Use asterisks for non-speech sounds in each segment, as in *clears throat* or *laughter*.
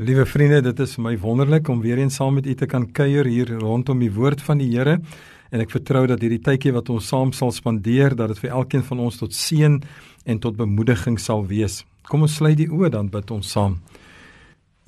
Liewe vriende, dit is vir my wonderlik om weer eens saam met u te kan kuier hier rondom die woord van die Here. En ek vertrou dat hierdie tydjie wat ons saam sal spandeer, dat dit vir elkeen van ons tot seën en tot bemoediging sal wees. Kom ons sluit die oë dan bid ons saam.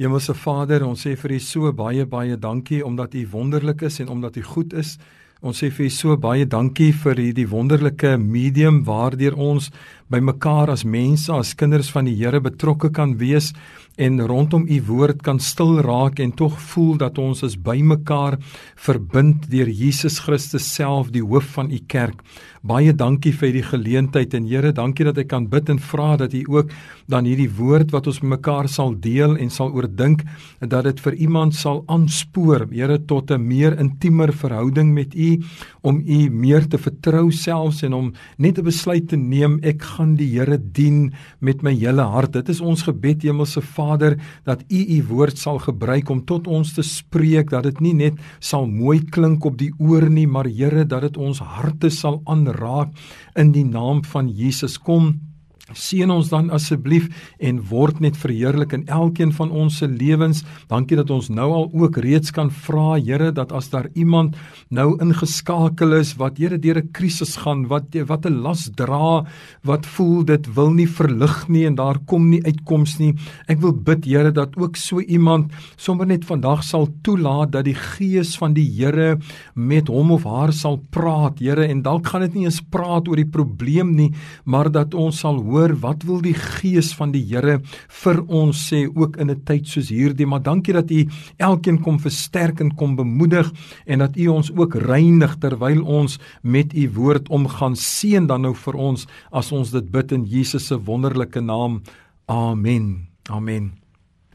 Hemelse Vader, ons sê vir U so baie baie dankie omdat U wonderlik is en omdat U goed is. Ons sê vir U so baie dankie vir hierdie wonderlike medium waardeur ons by mekaar as mense, as kinders van die Here betrokke kan wees en rondom u woord kan stil raak en tog voel dat ons is bymekaar verbind deur Jesus Christus self die hoof van u kerk. Baie dankie vir die geleentheid en Here, dankie dat ek kan bid en vra dat u ook dan hierdie woord wat ons mekaar sal deel en sal oordink dat dit vir iemand sal aanspoor, Here, tot 'n meer intiemer verhouding met u om u meer te vertrou selfs en om net 'n besluit te neem ek gaan die Here dien met my hele hart. Dit is ons gebed, Hemelse Vader dat U U woord sal gebruik om tot ons te spreek dat dit nie net sal mooi klink op die oor nie maar Here dat dit ons harte sal aanraak in die naam van Jesus kom Seën ons dan asseblief en word net verheerlik in elkeen van ons se lewens. Dankie dat ons nou al ook reeds kan vra Here dat as daar iemand nou ingeskakel is wat Here deur 'n krisis gaan, wat wat 'n las dra, wat voel dit wil nie verlig nie en daar kom nie uitkoms nie. Ek wil bid Here dat ook so iemand sommer net vandag sal toelaat dat die gees van die Here met hom of haar sal praat, Here, en dalk gaan dit nie eens praat oor die probleem nie, maar dat ons sal hoor hoor wat wil die gees van die Here vir ons sê ook in 'n tyd soos hierdie? Maar dankie dat u elkeen kom versterk en kom bemoedig en dat u ons ook reinig terwyl ons met u woord omgaan. Seën dan nou vir ons as ons dit bid in Jesus se wonderlike naam. Amen. Amen.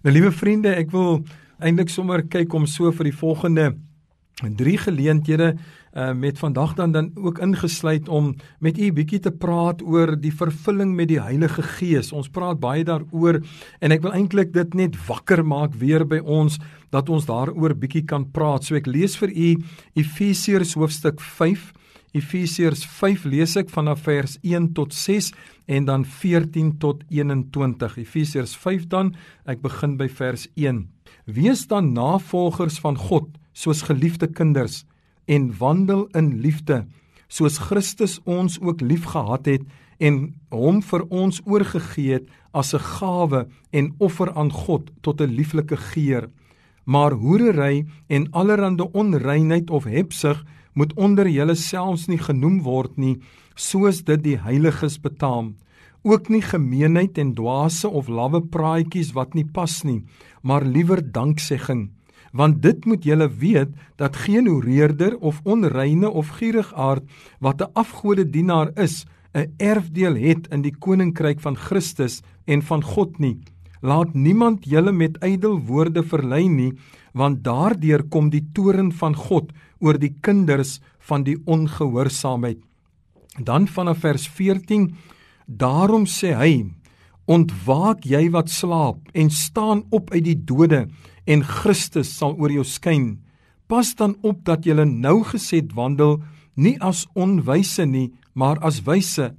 Nou liewe vriende ek wil eintlik sommer kyk om so vir die volgende drie geleenthede uh, met vandag dan dan ook ingesluit om met u bietjie te praat oor die vervulling met die Heilige Gees. Ons praat baie daaroor en ek wil eintlik dit net wakker maak weer by ons dat ons daaroor bietjie kan praat. So ek lees vir u Efesiërs hoofstuk 5 Efesiërs 5 lees ek vanaf vers 1 tot 6 en dan 14 tot 21. Efesiërs 5 dan, ek begin by vers 1. Wees dan navolgers van God soos geliefde kinders en wandel in liefde soos Christus ons ook liefgehad het en hom vir ons oorgegee het as 'n gawe en offer aan God tot 'n lieflike geur. Maar hoerery en allerlei onreinheid of hebsug moet onder julle selfs nie genoem word nie, soos dit die heiliges betaam. Ook nie gemeenheid en dwaase of lawwe praatjies wat nie pas nie, maar liewer danksegging want dit moet julle weet dat geen oreerder of onreine of gierigaard wat 'n afgodedienaar is 'n erfdeel het in die koninkryk van Christus en van God nie. Laat niemand julle met ydel woorde verlei nie want daardeur kom die toorn van God oor die kinders van die ongehoorsaamheid dan vanaf vers 14 daarom sê hy ontwaak jy wat slaap en staan op uit die dode en Christus sal oor jou skyn. Pas dan op dat jy nou gesed wandel nie as onwyse nie, maar as wyse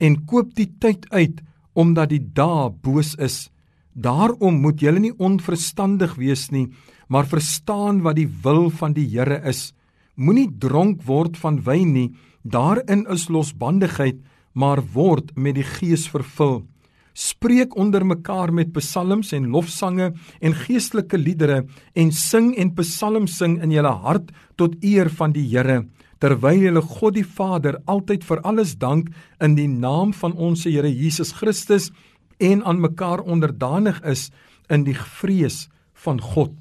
en koop die tyd uit omdat die dae boos is. Daarom moet jy nie onverstandig wees nie, maar verstaan wat die wil van die Here is. Moenie dronk word van wyn nie, daarin is losbandigheid, maar word met die Gees vervul spreek onder mekaar met psalms en lofsange en geestelike liedere en sing en psalms sing in julle hart tot eer van die Here terwyl julle God die Vader altyd vir alles dank in die naam van ons Here Jesus Christus en aan mekaar onderdanig is in die vrees van God.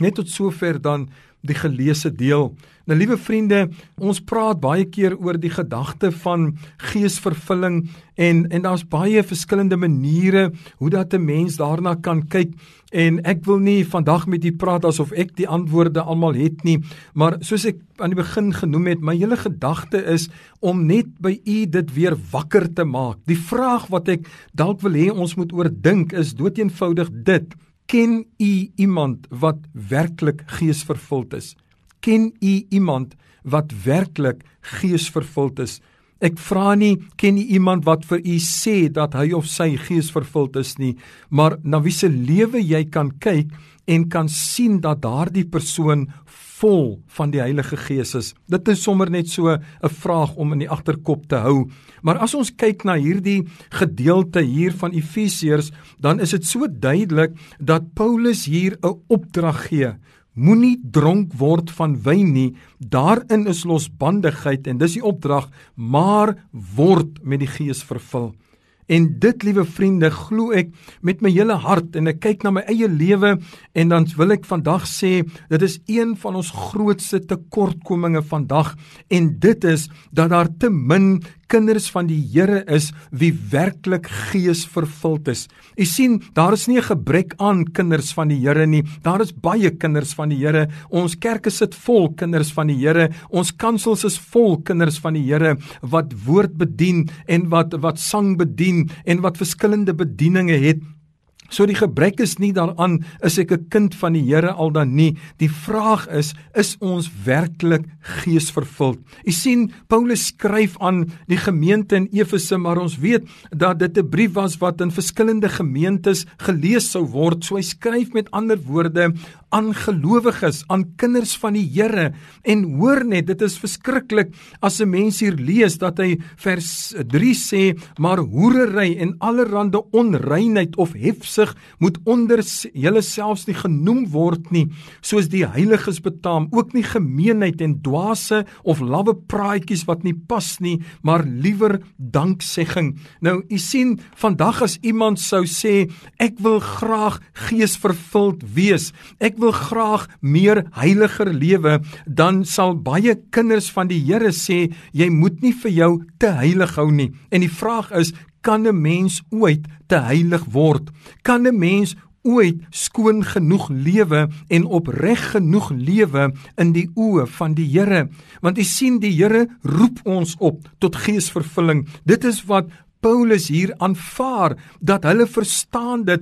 Net tot sover dan die geleesde deel. Nou liewe vriende, ons praat baie keer oor die gedagte van geesvervulling en en daar's baie verskillende maniere hoe dat 'n mens daarna kan kyk en ek wil nie vandag met u praat asof ek die antwoorde almal het nie, maar soos ek aan die begin genoem het, my hele gedagte is om net by u dit weer wakker te maak. Die vraag wat ek dalk wil hê ons moet oordink is doeteenvoudig dit: Ken u iemand wat werklik geesvervuld is? Ken u iemand wat werklik geesvervuld is? Ek vra nie ken jy iemand wat vir u sê dat hy of sy gees vervuld is nie, maar na wie se lewe jy kan kyk en kan sien dat daardie persoon vol van die Heilige Gees is. Dit is sommer net so 'n vraag om in die agterkop te hou. Maar as ons kyk na hierdie gedeelte hier van Efesiërs, dan is dit so duidelik dat Paulus hier 'n opdrag gee. Moenie dronk word van wyn nie. Daarin is losbandigheid en dis die opdrag, maar word met die Gees vervul. En dit, liewe vriende, glo ek met my hele hart en ek kyk na my eie lewe en dan wil ek vandag sê, dit is een van ons grootste tekortkominge vandag en dit is dat daar te min kinders van die Here is wie werklik gees vervuld is. U sien, daar is nie 'n gebrek aan kinders van die Here nie. Daar is baie kinders van die Here. Ons kerke sit vol kinders van die Here. Ons kansels is vol kinders van die Here wat woord bedien en wat wat sang bedien en wat verskillende bedieninge het. So die gebrek is nie daaraan is ek 'n kind van die Here al dan nie. Die vraag is, is ons werklik geesvervuld? U sien, Paulus skryf aan die gemeente in Efese, maar ons weet dat dit 'n brief was wat in verskillende gemeentes gelees sou word. So hy skryf met ander woorde aan gelowiges, aan kinders van die Here. En hoor net, dit is verskriklik as 'n mens hier lees dat hy vers 3 sê, maar hoerery en allerlei onreinheid of hefsig moet onder julle selfs nie genoem word nie, soos die heiliges betaam, ook nie gemeenheid en dwaase of lawwe praatjies wat nie pas nie, maar liewer danksegging. Nou, u sien, vandag as iemand sou sê, ek wil graag geesvervuld wees. Ek wil graag meer heiliger lewe, dan sal baie kinders van die Here sê jy moet nie vir jou te heilig hou nie. En die vraag is, kan 'n mens ooit te heilig word? Kan 'n mens ooit skoon genoeg lewe en opreg genoeg lewe in die oë van die Here? Want u sien die Here roep ons op tot geesvervulling. Dit is wat Paulus hier aanvaar dat hulle verstaan dit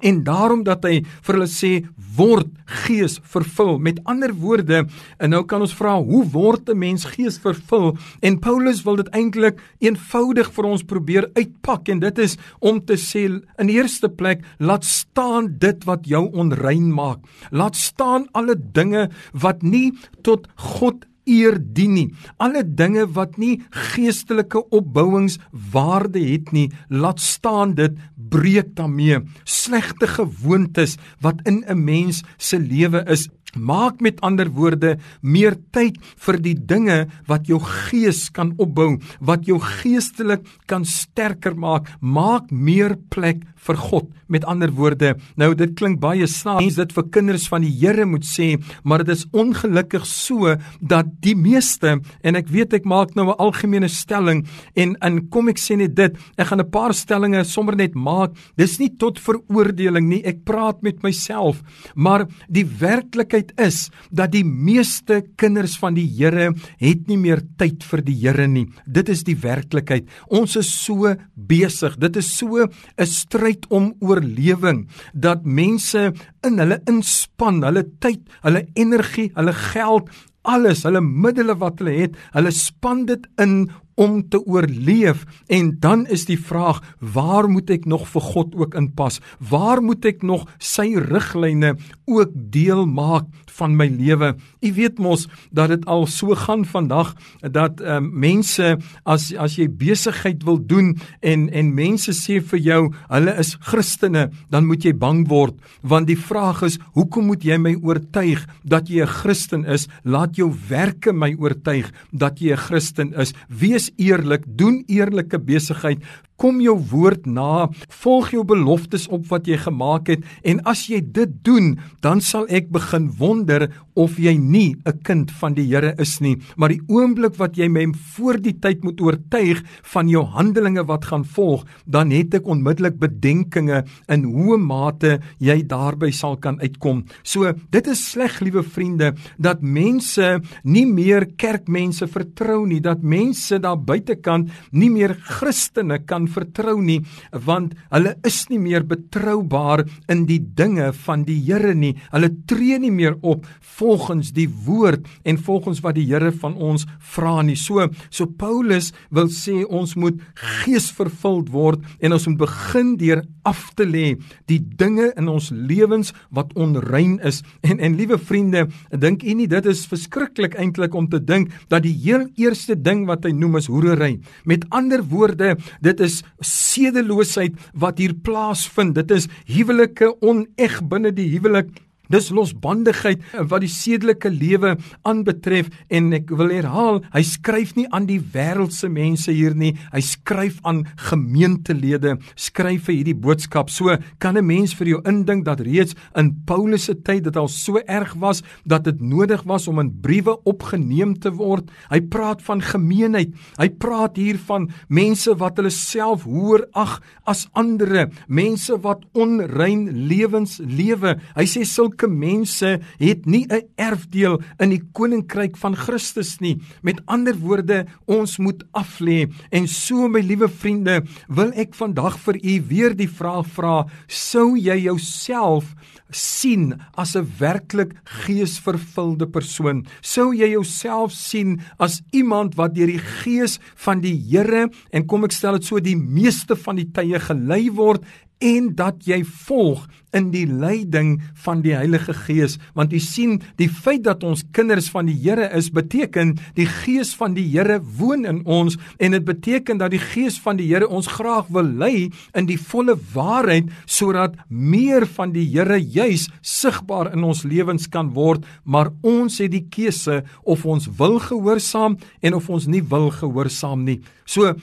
En daarom dat hy vir hulle sê word gees vervul. Met ander woorde, en nou kan ons vra, hoe word 'n mens gees vervul? En Paulus wil dit eintlik eenvoudig vir ons probeer uitpak en dit is om te sê in die eerste plek, laat staan dit wat jou onrein maak. Laat staan alle dinge wat nie tot God eer dien nie. Alle dinge wat nie geestelike opbouingswaarde het nie, laat staan dit breek daarmee. Slegte gewoontes wat in 'n mens se lewe is, Maak met ander woorde meer tyd vir die dinge wat jou gees kan opbou, wat jou geestelik kan sterker maak. Maak meer plek vir God. Met ander woorde, nou dit klink baie snaaks dit vir kinders van die Here moet sê, maar dit is ongelukkig so dat die meeste en ek weet ek maak nou 'n algemene stelling en in kom ek sê net dit, ek gaan 'n paar stellings sommer net maak. Dis nie tot veroordeling nie. Ek praat met myself, maar die werklikheid is dat die meeste kinders van die Here het nie meer tyd vir die Here nie. Dit is die werklikheid. Ons is so besig. Dit is so 'n stryd om oorlewing dat mense in hulle inspann, hulle tyd, hulle energie, hulle geld alles, hulle middele wat hulle het, hulle span dit in om te oorleef. En dan is die vraag waar moet ek nog vir God ook inpas? Waar moet ek nog sy riglyne ook deel maak van my lewe? U weet mos dat dit al so gaan vandag dat um, mense as as jy besigheid wil doen en en mense sê vir jou hulle is Christene dan moet jy bang word. Want die vraag is hoekom moet jy my oortuig dat jy 'n Christen is? Laat jou werke my oortuig dat jy 'n Christen is. Wees eerlik, doen eerlike besigheid, kom jou woord na, volg jou beloftes op wat jy gemaak het en as jy dit doen, dan sal ek begin wonder of jy nie 'n kind van die Here is nie. Maar die oomblik wat jy my voor die tyd moet oortuig van jou handelinge wat gaan volg, dan het ek onmiddellik bedenkinge in hoe mate jy daarby sal kan uitkom. So, dit is sleg, liewe vriende, dat mense nie meer kerkmense vertrou nie, dat mense daar buitekant nie meer Christene kan vertrou nie want hulle is nie meer betroubaar in die dinge van die Here nie. Hulle tree nie meer op volgens die woord en volgens wat die Here van ons vra nie. So so Paulus wil sê ons moet geesvervuld word en ons moet begin deur af te lê die dinge in ons lewens wat onrein is. En en liewe vriende, dink u nie dit is verskriklik eintlik om te dink dat die heel eerste ding wat hy noem is hoerery. Met ander woorde, dit is sedeloosheid wat hier plaasvind. Dit is huwelike oneg binne die huwelik Dis losbandigheid wat die sedelike lewe aanbetref en ek wil herhaal, hy skryf nie aan die wêreldse mense hier nie, hy skryf aan gemeentelede, skryf vir hierdie boodskap. So kan 'n mens vir jou indink dat reeds in Paulus se tyd dit al so erg was dat dit nodig was om in briewe opgeneem te word. Hy praat van gemeenheid. Hy praat hier van mense wat hulle self hoër ag as ander, mense wat onrein lewens lewe. Hy sê sulke sulke mense het nie 'n erfdeel in die koninkryk van Christus nie. Met ander woorde, ons moet aflê. En so my liewe vriende, wil ek vandag vir u weer die vraag vra: sou jy jouself sien as 'n werklik geesvervulde persoon? Sou jy jouself sien as iemand wat deur die gees van die Here en kom ek stel dit so die meeste van die tye gelei word en dat jy volg in die leiding van die Heilige Gees. Want jy sien die feit dat ons kinders van die Here is beteken die Gees van die Here woon in ons en dit beteken dat die Gees van die Here ons graag wil lei in die volle waarheid sodat meer van die Here juis sigbaar in ons lewens kan word. Maar ons het die keuse of ons wil gehoorsaam en of ons nie wil gehoorsaam nie. So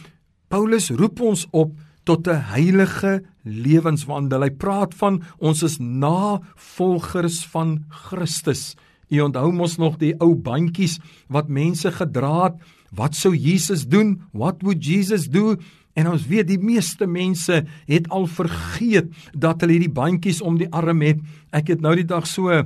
Paulus roep ons op tot 'n heilige lewenswandel. Hy praat van ons is navolgers van Christus. U onthou mos nog die ou bandjies wat mense gedra het. Wat sou Jesus doen? What would Jesus do? En ons weet die meeste mense het al vergeet dat hulle hierdie bandjies om die arm het. Ek het nou die dag so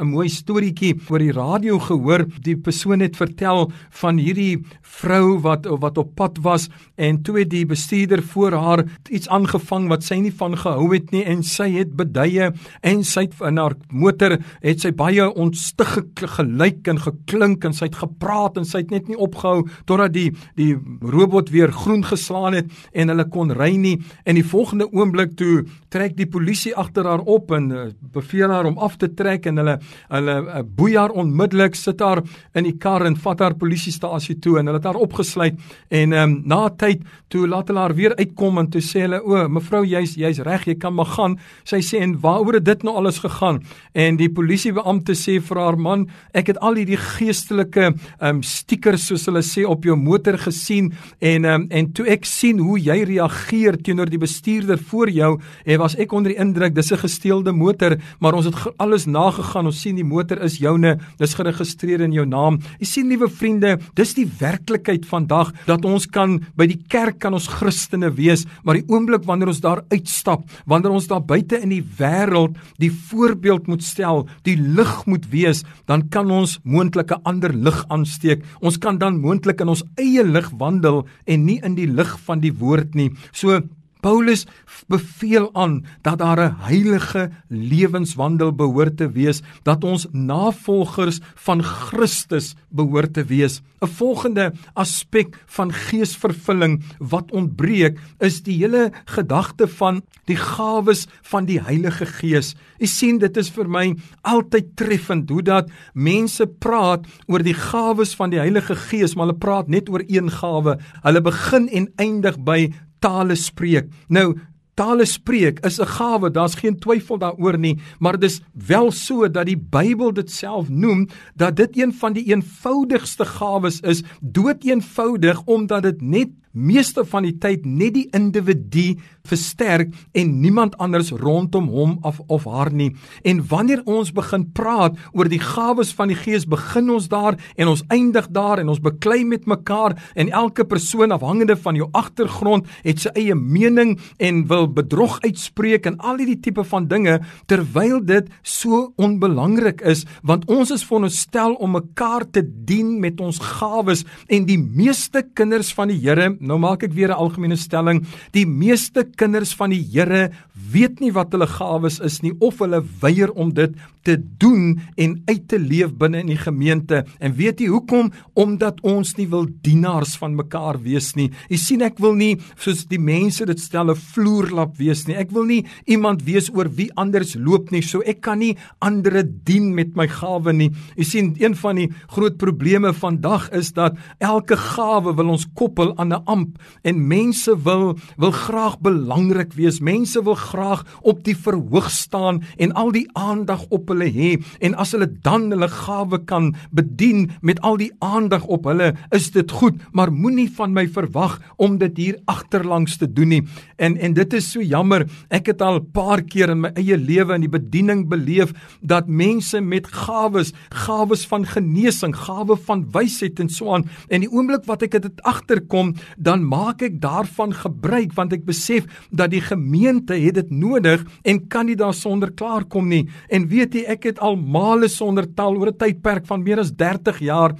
'n mooi storieetjie oor die radio gehoor. Die persoon het vertel van hierdie vrou wat wat op pad was en toe het die bestuurder voor haar iets aangevang wat sy nie van gehou het nie en sy het beduie en sy het in haar motor het sy baie ontstig gelyk en geklink en sy het gepraat en sy het net nie opgehou totdat die die robot weer groen geslaan het en hulle kon ry nie en die volgende oomblik toe trek die polisie agter haar op en uh, beveel haar om af te trek en hulle hulle uh, boei haar onmiddellik sit haar in die kar en vat haar polisiestasie toe en hulle het haar opgesluit en um, na tyd toe laat hulle haar weer uitkom en toe sê hulle o mevrou jy's jy's reg jy kan maar gaan. Sy sê en waaroor het dit nou alles gegaan? En die polisiebeampte sê vir haar man ek het al hierdie geestelike um, stickers soos hulle sê op jou motor gesien en um, en toe ek sien hoe jy reageer teenoor die bestuurder voor jou en was ek onder die indruk dis 'n gesteelde motor maar ons het alles nagegaan ons sien die motor is joune, dis geregistreer in jou naam. Jy sien liewe vriende, dis die werklikheid vandag dat ons kan by die kerk kan ons Christene wees, maar die oomblik wanneer ons daar uitstap, wanneer ons daar buite in die wêreld die voorbeeld moet stel, die lig moet wees, dan kan ons moontlik 'n ander lig aansteek. Ons kan dan moontlik in ons eie lig wandel en nie in die lig van die woord nie. So Paulus beveel aan dat daar 'n heilige lewenswandel behoort te wees, dat ons navolgers van Christus behoort te wees. 'n Volgende aspek van geesvervulling wat ontbreek, is die hele gedagte van die gawes van die Heilige Gees. U sien, dit is vir my altyd treffend hoe dat mense praat oor die gawes van die Heilige Gees, maar hulle praat net oor een gawe. Hulle begin en eindig by tale spreek. Nou Tale spreek is 'n gawe, daar's geen twyfel daaroor nie, maar dis wel so dat die Bybel dit self noem dat dit een van die eenvoudigste gawes is, dood eenvoudig omdat dit net meeste van die tyd net die individu versterk en niemand anders rondom hom of of haar nie. En wanneer ons begin praat oor die gawes van die Gees, begin ons daar en ons eindig daar en ons beklei met mekaar en elke persoon afhangende van jou agtergrond het sy eie mening en wil bedrog uitspreek en al hierdie tipe van dinge terwyl dit so onbelangrik is want ons is veronderstel om mekaar te dien met ons gawes en die meeste kinders van die Here nou maak ek weer 'n algemene stelling, die meeste kinders van die Here weet nie wat hulle gawes is nie of hulle weier om dit te doen en uit te leef binne in die gemeente. En weet jy hoekom? Omdat ons nie wil dienaars van mekaar wees nie. Jy sien ek wil nie soos die mense dit stel 'n vloerlap wees nie. Ek wil nie iemand wees oor wie anders loop nie. So ek kan nie ander dien met my gawe nie. Jy sien een van die groot probleme vandag is dat elke gawe wil ons koppel aan 'n amp en mense wil wil graag belangrik wees. Mense wil graag op die verhoog staan en al die aandag op hulle hê en as hulle dan hulle gawe kan bedien met al die aandag op hulle, is dit goed, maar moenie van my verwag om dit hier agterlangs te doen nie. En en dit is so jammer. Ek het al 'n paar keer in my eie lewe in die bediening beleef dat mense met gawes, gawes van genesing, gawe van wysheid en so aan, en die oomblik wat ek dit agterkom, dan maak ek daarvan gebruik want ek besef dat die gemeente het dit nodig en kan nie daarsonder klaarkom nie. En weet jy ek het al male sonder tel oor 'n tydperk van meer as 30 jaar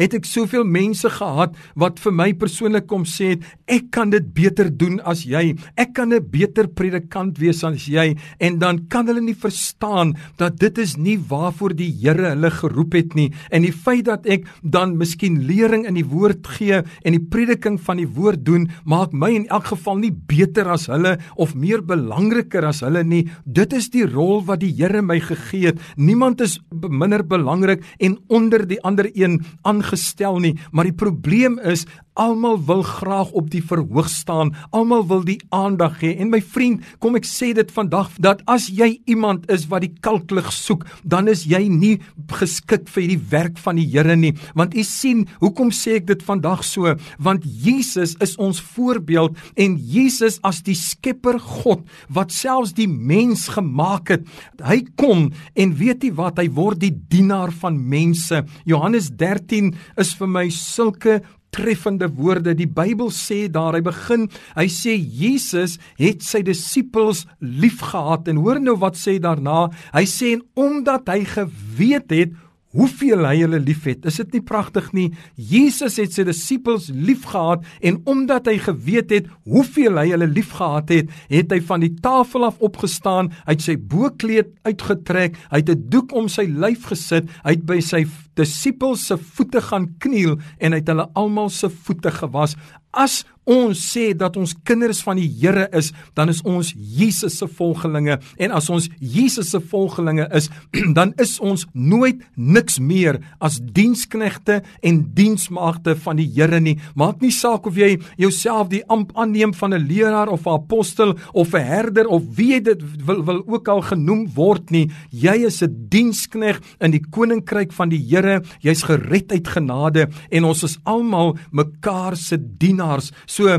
het ek soveel mense gehad wat vir my persoonlik kom sê het ek kan dit beter doen as jy. Ek kan 'n beter predikant wees as jy. En dan kan hulle nie verstaan dat dit is nie waarvoor die Here hulle geroep het nie. En die feit dat ek dan miskien lering in die woord gee en die prediking van die woord doen maak my in elk geval nie beter as hulle of meer belangriker as hulle nie. Dit is die rol wat die Here my gegee het. Niemand is minder belangrik en onder die ander een aan gestel nie, maar die probleem is Almal wil graag op die verhoog staan. Almal wil die aandag hê. En my vriend, kom ek sê dit vandag dat as jy iemand is wat die kalklig soek, dan is jy nie geskik vir die werk van die Here nie. Want u sien, hoekom sê ek dit vandag so? Want Jesus is ons voorbeeld en Jesus as die Skepper God wat selfs die mens gemaak het, hy kom en weet jy wat? Hy word die dienaar van mense. Johannes 13 is vir my sulke treffende woorde. Die Bybel sê daar, hy begin, hy sê Jesus het sy disippels liefgehad en hoor nou wat sê daarna. Hy sê en omdat hy geweet het hoeveel hy hulle liefhet. Is dit nie pragtig nie? Jesus het sy disippels liefgehad en omdat hy geweet het hoeveel hy hulle liefgehad het, het hy van die tafel af opgestaan, het sy boekleed uitgetrek, hy het 'n doek om sy lyf gesit, hy het by sy disippels se voete gaan kniel en hy het hulle almal se voete gewas. As ons sê dat ons kinders van die Here is, dan is ons Jesus se volgelinge en as ons Jesus se volgelinge is, *clears throat* dan is ons nooit niks meer as diensknegte en diensmaagde van die Here nie. Maak nie saak of jy jouself die amp aanneem van 'n leraar of 'n apostel of 'n herder of wie dit wil wil ook al genoem word nie. Jy is 'n dienskneg in die koninkryk van die Here. Jy's gered uit genade en ons is almal mekaar se dienaars. So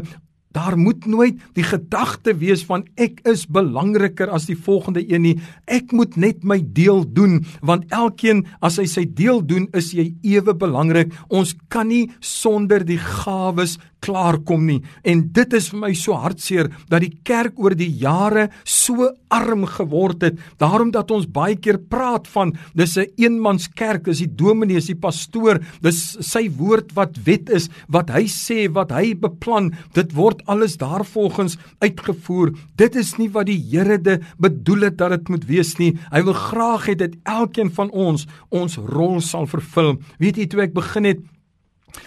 Daar moet nooit die gedagte wees van ek is belangriker as die volgende een nie. Ek moet net my deel doen want elkeen as hy sy deel doen, is hy ewe belangrik. Ons kan nie sonder die gawes klaarkom nie. En dit is vir my so hartseer dat die kerk oor die jare so arm geword het. Daarom dat ons baie keer praat van dis 'n eenmanskerk, dis die dominee, dis die pastoor, dis sy woord wat wet is, wat hy sê, wat hy beplan, dit word alles daarvolgens uitgevoer. Dit is nie wat die Here de bedoel het dat dit moet wees nie. Hy wil graag hê dat elkeen van ons ons rol sal vervul. Weet jy toe ek begin het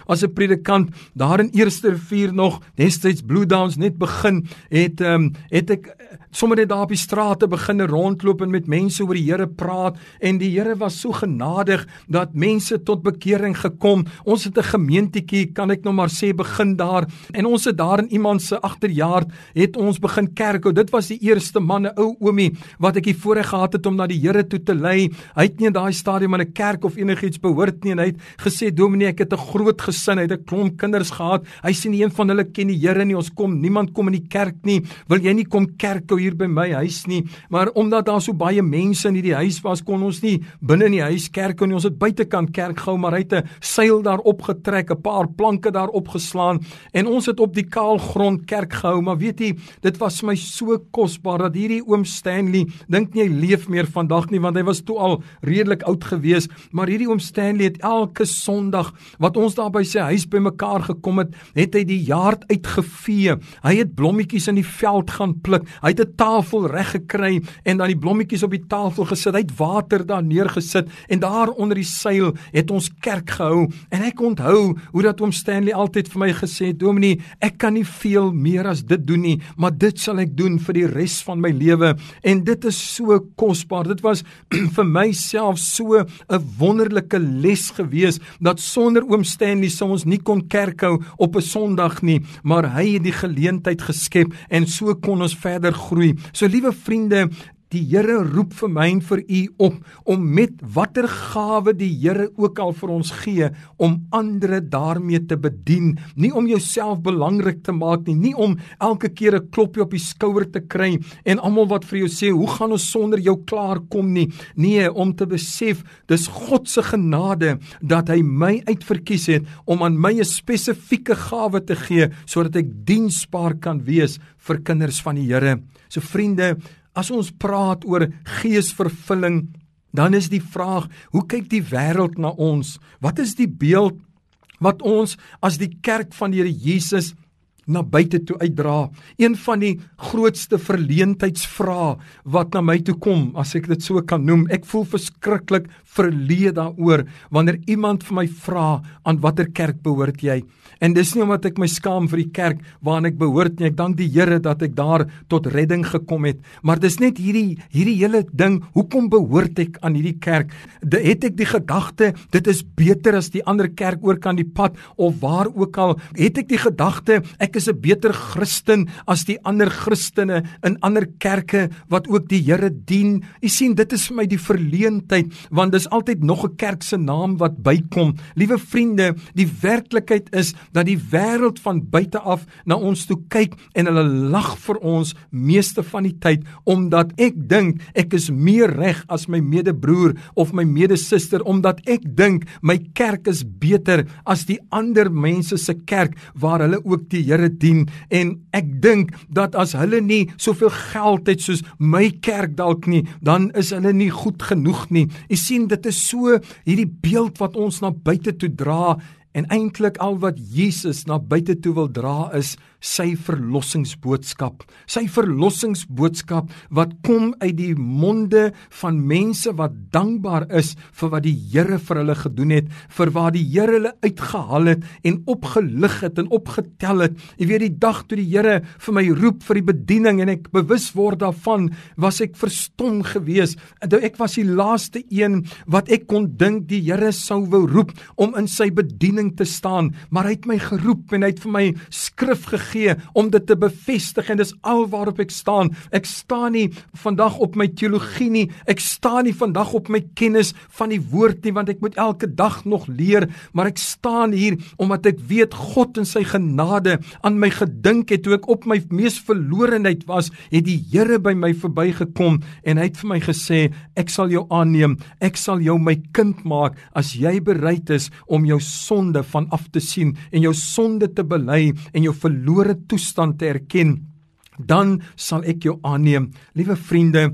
As 'n predikant daar in Eerste Rivier nog destyds Blue Downs net begin het ehm um, het ek sommer net daar op die strate begin rondloop en met mense oor die Here praat en die Here was so genadig dat mense tot bekering gekom. Ons het 'n gemeentetjie, kan ek nou maar sê, begin daar en ons het daar in iemand se agterjaard het ons begin kerk. O, dit was die eerste man, 'n ou oomie wat ek hier voorheen gehad het om na die Here toe te lei. Hy het nie in daai stadium aan 'n kerk of enigiets behoort nie en hy het gesê, "Dominee, ek het 'n groot gesin, hy het 'n klomp kinders gehad. Hy sien nie een van hulle ken die Here nie. Ons kom, niemand kom in die kerk nie. Wil jy nie kom kerk toe hier by my huis nie, maar omdat daar so baie mense in hierdie huis was, kon ons nie binne in die huis kerk en ons het buitekant kerk gehou, maar hy het 'n seil daar opgetrek, 'n paar planke daar opgeslaan en ons het op die kaal grond kerk gehou, maar weet jy, dit was my so kosbaar dat hierdie oom Stanley, dink nie hy leef meer vandag nie want hy was toe al redelik oud gewees, maar hierdie oom Stanley het elke Sondag wat ons daar daar by sy huis bymekaar gekom het, het hy die jaard uitgevee. Hy het blommetjies in die veld gaan pluk. Hy het 'n tafel reg gekry en dan die blommetjies op die tafel gesit. Hy het water daar neergesit en daar onder die seil het ons kerk gehou. En ek onthou hoe dat oom Stanley altyd vir my gesê het, "Dominee, ek kan nie veel meer as dit doen nie, maar dit sal ek doen vir die res van my lewe." En dit is so kosbaar. Dit was *clears throat* vir myself so 'n wonderlike les gewees dat sonder oom Stanley sou ons nie kon kerk hou op 'n Sondag nie, maar hy het die geleentheid geskep en so kon ons verder groei. So liewe vriende, Die Here roep vir my en vir u op om met watter gawe die Here ook al vir ons gee om ander daarmee te bedien, nie om jouself belangrik te maak nie, nie om elke keer 'n klopjie op die skouer te kry en almal wat vir jou sê, "Hoe gaan ons sonder jou klaar kom nie?" Nee, om te besef, dis God se genade dat hy my uitverkies het om aan my 'n spesifieke gawe te gee sodat ek diensbaar kan wees vir kinders van die Here. So vriende, As ons praat oor geesvervulling, dan is die vraag, hoe kyk die wêreld na ons? Wat is die beeld wat ons as die kerk van die Here Jesus na buite toe uitdra. Een van die grootste verleentheidsvrae wat na my toe kom, as ek dit so kan noem. Ek voel verskriklik verleë daaroor wanneer iemand vir my vra aan watter kerk behoort jy? En dis nie omdat ek my skaam vir die kerk waarna ek behoort nie. Ek dank die Here dat ek daar tot redding gekom het. Maar dis net hierdie hierdie hele ding, hoekom behoort ek aan hierdie kerk? De, het ek die gedagte dit is beter as die ander kerk oor kan die pad of waar ook al? Het ek die gedagte ek is 'n beter Christen as die ander Christene in ander kerke wat ook die Here dien. U sien, dit is vir my die verleentheid want dis altyd nog 'n kerk se naam wat bykom. Liewe vriende, die werklikheid is dat die wêreld van buite af na ons toe kyk en hulle lag vir ons meeste van die tyd omdat ek dink ek is meer reg as my medebroer of my medesuster omdat ek dink my kerk is beter as die ander mense se kerk waar hulle ook die Here dien en ek dink dat as hulle nie soveel geld het soos my kerk dalk nie, dan is hulle nie goed genoeg nie. Jy sien dit is so hierdie beeld wat ons na buite toe dra en eintlik al wat Jesus na buite toe wil dra is sy verlossingsboodskap. Sy verlossingsboodskap wat kom uit die monde van mense wat dankbaar is vir wat die Here vir hulle gedoen het, vir waar die Here hulle uitgehaal het en opgelig het en opgetel het. Jy weet die dag toe die Here vir my roep vir die bediening en ek bewus word daarvan, was ek verstom geweest. Ek was die laaste een wat ek kon dink die Here sou wou roep om in sy bediening te staan, maar hy het my geroep en hy het vir my skrif gegee gee om dit te bevestig en dis alwaarop ek staan. Ek staan nie vandag op my teologie nie. Ek staan nie vandag op my kennis van die woord nie want ek moet elke dag nog leer, maar ek staan hier omdat ek weet God in sy genade aan my gedink het toe ek op my mees verlorenheid was, het die Here by my verbygekom en hy het vir my gesê ek sal jou aanneem. Ek sal jou my kind maak as jy bereid is om jou sonde van af te sien en jou sonde te bely en jou verloor verlore toestand te erken, dan sal ek jou aanneem. Liewe vriende,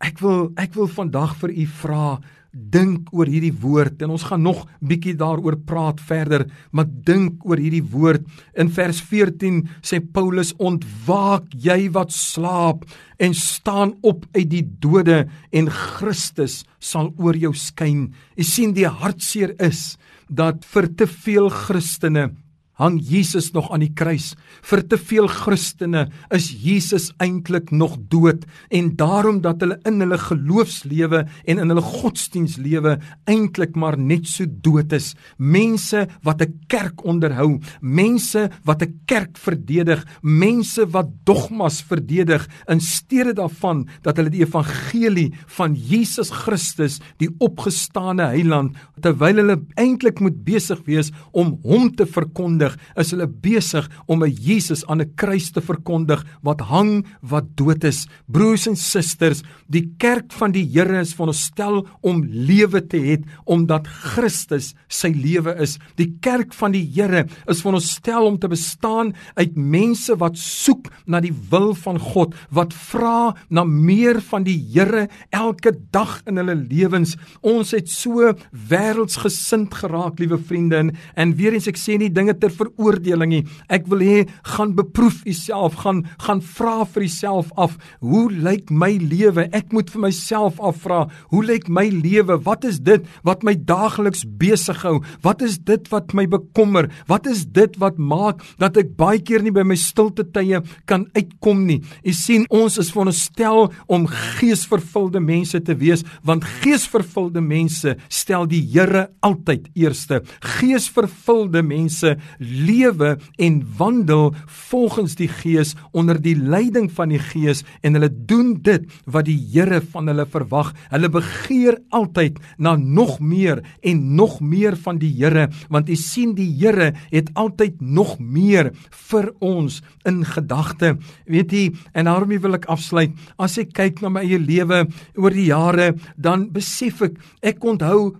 ek wil ek wil vandag vir u vra dink oor hierdie woord en ons gaan nog bietjie daaroor praat verder maar dink oor hierdie woord in vers 14 sê Paulus ontwaak jy wat slaap en staan op uit die dode en Christus sal oor jou skyn jy sien die hartseer is dat vir te veel Christene hang Jesus nog aan die kruis. Vir te veel Christene is Jesus eintlik nog dood en daarom dat hulle in hulle geloofslewe en in hulle godsdienstlewe eintlik maar net so dood is. Mense wat 'n kerk onderhou, mense wat 'n kerk verdedig, mense wat dogmas verdedig in steede daarvan dat hulle die evangelie van Jesus Christus, die opgestane heiland, terwyl hulle eintlik moet besig wees om hom te verkondig is hulle besig om 'n Jesus aan 'n kruis te verkondig wat hang, wat dood is. Broers en susters, die kerk van die Here is veronderstel om lewe te hê omdat Christus sy lewe is. Die kerk van die Here is veronderstel om te bestaan uit mense wat soek na die wil van God, wat vra na meer van die Here elke dag in hulle lewens. Ons het so wêreldsgesind geraak, liewe vriende, en, en weer eens ek sê nie dinge ter veroordeling nie. Ek wil hê gaan beproef jouself, gaan gaan vra vir jouself af, hoe lyk my lewe? Ek moet vir myself afvra, hoe lyk my lewe? Wat is dit wat my daagliks besig hou? Wat is dit wat my bekommer? Wat is dit wat maak dat ek baie keer nie by my stilte tye kan uitkom nie? U sien, ons is veronderstel om geesvervulde mense te wees, want geesvervulde mense stel die Here altyd eerste. Geesvervulde mense lewe en wandel volgens die Gees onder die leiding van die Gees en hulle doen dit wat die Here van hulle verwag. Hulle begeer altyd na nog meer en nog meer van die Here, want u sien die Here het altyd nog meer vir ons in gedagte. Weet jy, en daarom wil ek afsluit. As ek kyk na my eie lewe oor die jare, dan besef ek ek onthou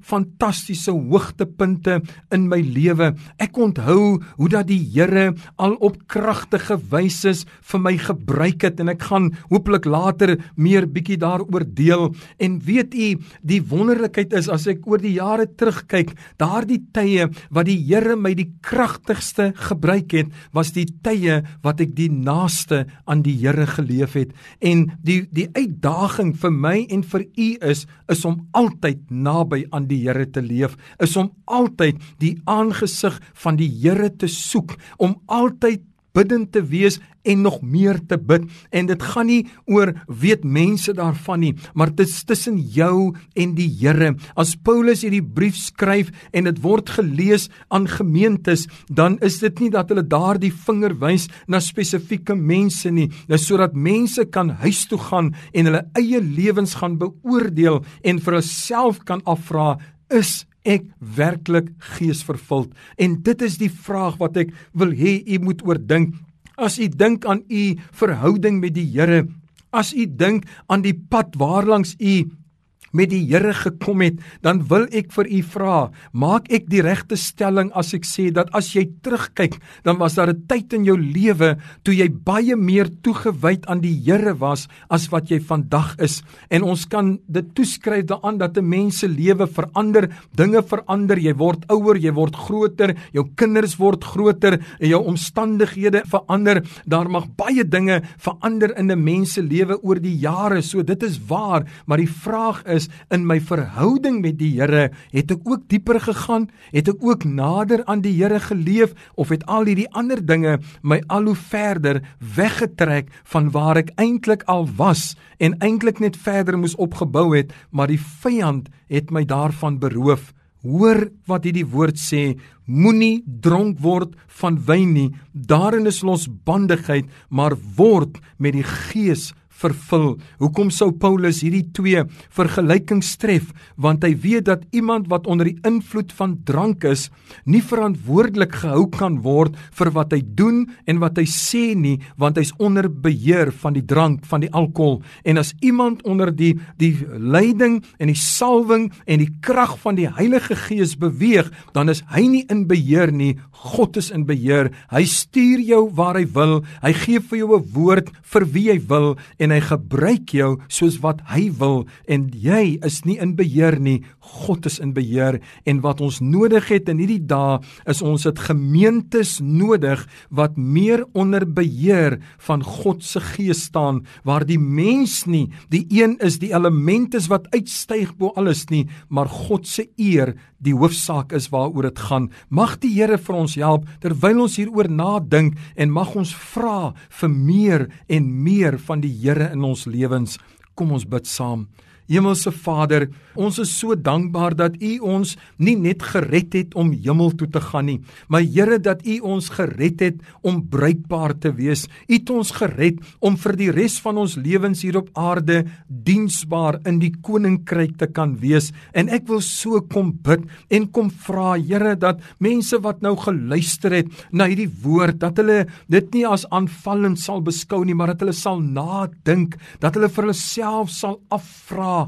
fantastiese hoogtepunte in my lewe. Ek onthou hoe dat die Here al op kragtige wyse vir my gebruik het en ek gaan hopelik later meer bietjie daaroor deel. En weet u, die wonderlikheid is as ek oor die jare terugkyk, daardie tye wat die Here my die kragtigste gebruik het, was die tye wat ek die naaste aan die Here geleef het. En die die uitdaging vir my en vir u is is om altyd naby aan die Here te leef, is om altyd die aangesig van die Here te soek, om altyd bidend te wees en nog meer te bid. En dit gaan nie oor weet mense daarvan nie maar dit is tussen jou en die Here. As Paulus hierdie brief skryf en dit word gelees aan gemeentes dan is dit nie dat hulle daardie vinger wys na spesifieke mense nie dis sodat mense kan huis toe gaan en hulle eie lewens gaan beoordeel en vir hulself kan afvra is ek werklik geesvervuld? En dit is die vraag wat ek wil hê u moet oordink. As u dink aan u verhouding met die Here as u dink aan die pad waarlangs u met die Here gekom het, dan wil ek vir u vra, maak ek die regte stelling as ek sê dat as jy terugkyk, dan was daar 'n tyd in jou lewe toe jy baie meer toegewyd aan die Here was as wat jy vandag is. En ons kan dit toeskryf daaraan dat 'n mens se lewe verander, dinge verander, jy word ouer, jy word groter, jou kinders word groter en jou omstandighede verander. Daar mag baie dinge verander in 'n mens se lewe oor die jare. So dit is waar, maar die vraag is is in my verhouding met die Here, het ek ook dieper gegaan? Het ek ook nader aan die Here geleef of het al hierdie ander dinge my al hoe verder weggetrek van waar ek eintlik al was en eintlik net verder moes opgebou het, maar die vyand het my daarvan beroof. Hoor wat hierdie woord sê, moenie dronk word van wyn nie, daarin is losbandigheid, maar word met die gees vervul. Hoekom sou Paulus hierdie twee vergelykings tref? Want hy weet dat iemand wat onder die invloed van drank is, nie verantwoordelik gehou kan word vir wat hy doen en wat hy sê nie, want hy's onder beheer van die drank, van die alkohol. En as iemand onder die die leiding en die salwing en die krag van die Heilige Gees beweeg, dan is hy nie in beheer nie, God is in beheer. Hy stuur jou waar hy wil. Hy gee vir jou 'n woord vir wie hy wil en en hy gebruik jou soos wat hy wil en jy is nie in beheer nie. God is in beheer en wat ons nodig het in hierdie dae is ons het gemeentes nodig wat meer onder beheer van God se gees staan waar die mens nie die een is die element is wat uitstyg bo alles nie maar God se eer die hoofsaak is waaroor dit gaan. Mag die Here vir ons help terwyl ons hieroor nadink en mag ons vra vir meer en meer van die Here in ons lewens kom ons bid saam Hemelse Vader, ons is so dankbaar dat U ons nie net gered het om hemel toe te gaan nie, maar Here dat U ons gered het om bruikbaar te wees. U het ons gered om vir die res van ons lewens hier op aarde diensbaar in die koninkryk te kan wees. En ek wil so kom bid en kom vra Here dat mense wat nou geluister het na hierdie woord dat hulle dit nie as aanvallend sal beskou nie, maar dat hulle sal nadink, dat hulle vir hulle self sal afvra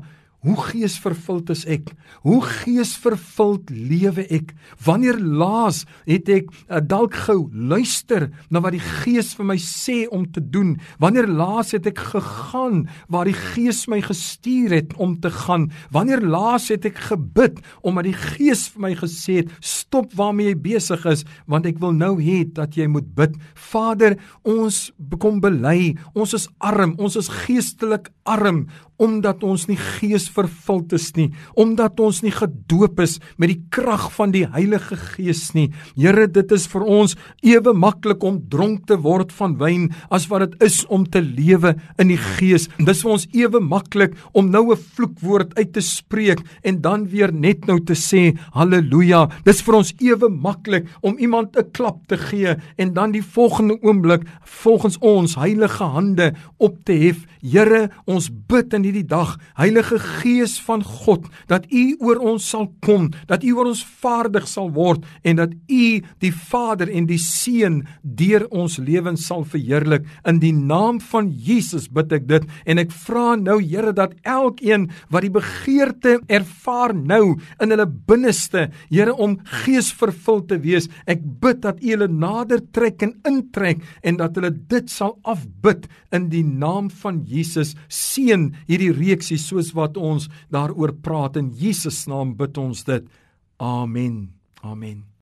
Hoe geesvervuld is ek? Hoe geesvervuld lewe ek? Wanneer laas het ek uh, dalk gou luister na wat die Gees vir my sê om te doen? Wanneer laas het ek gegaan waar die Gees my gestuur het om te gaan? Wanneer laas het ek gebid omdat die Gees vir my gesê het stop waarmee jy besig is want ek wil nou hê dat jy moet bid. Vader, ons kom bely, ons is arm, ons is geestelik arm omdat ons nie geesvervuld is nie, omdat ons nie gedoop is met die krag van die Heilige Gees nie. Here, dit is vir ons ewe maklik om dronk te word van wyn as wat dit is om te lewe in die Gees. Dis vir ons ewe maklik om nou 'n vloekwoord uit te spreek en dan weer net nou te sê haleluja. Dis vir ons ewe maklik om iemand 'n klap te gee en dan die volgende oomblik volgens ons heilige hande op te hef. Here, ons bid in hierdie dag, Heilige Gees van God, dat U oor ons sal kom, dat U oor ons vaardig sal word en dat U die Vader en die Seun deur ons lewens sal verheerlik. In die naam van Jesus bid ek dit en ek vra nou Here dat elkeen wat die begeerte ervaar nou in hulle binneste, Here om geesvervuld te wees, ek bid dat U hulle nader trek en intrek en dat hulle dit sal afbid in die naam van Jesus. Seën hierdie reeksie soos wat ons daaroor praat in Jesus naam bid ons dit. Amen. Amen.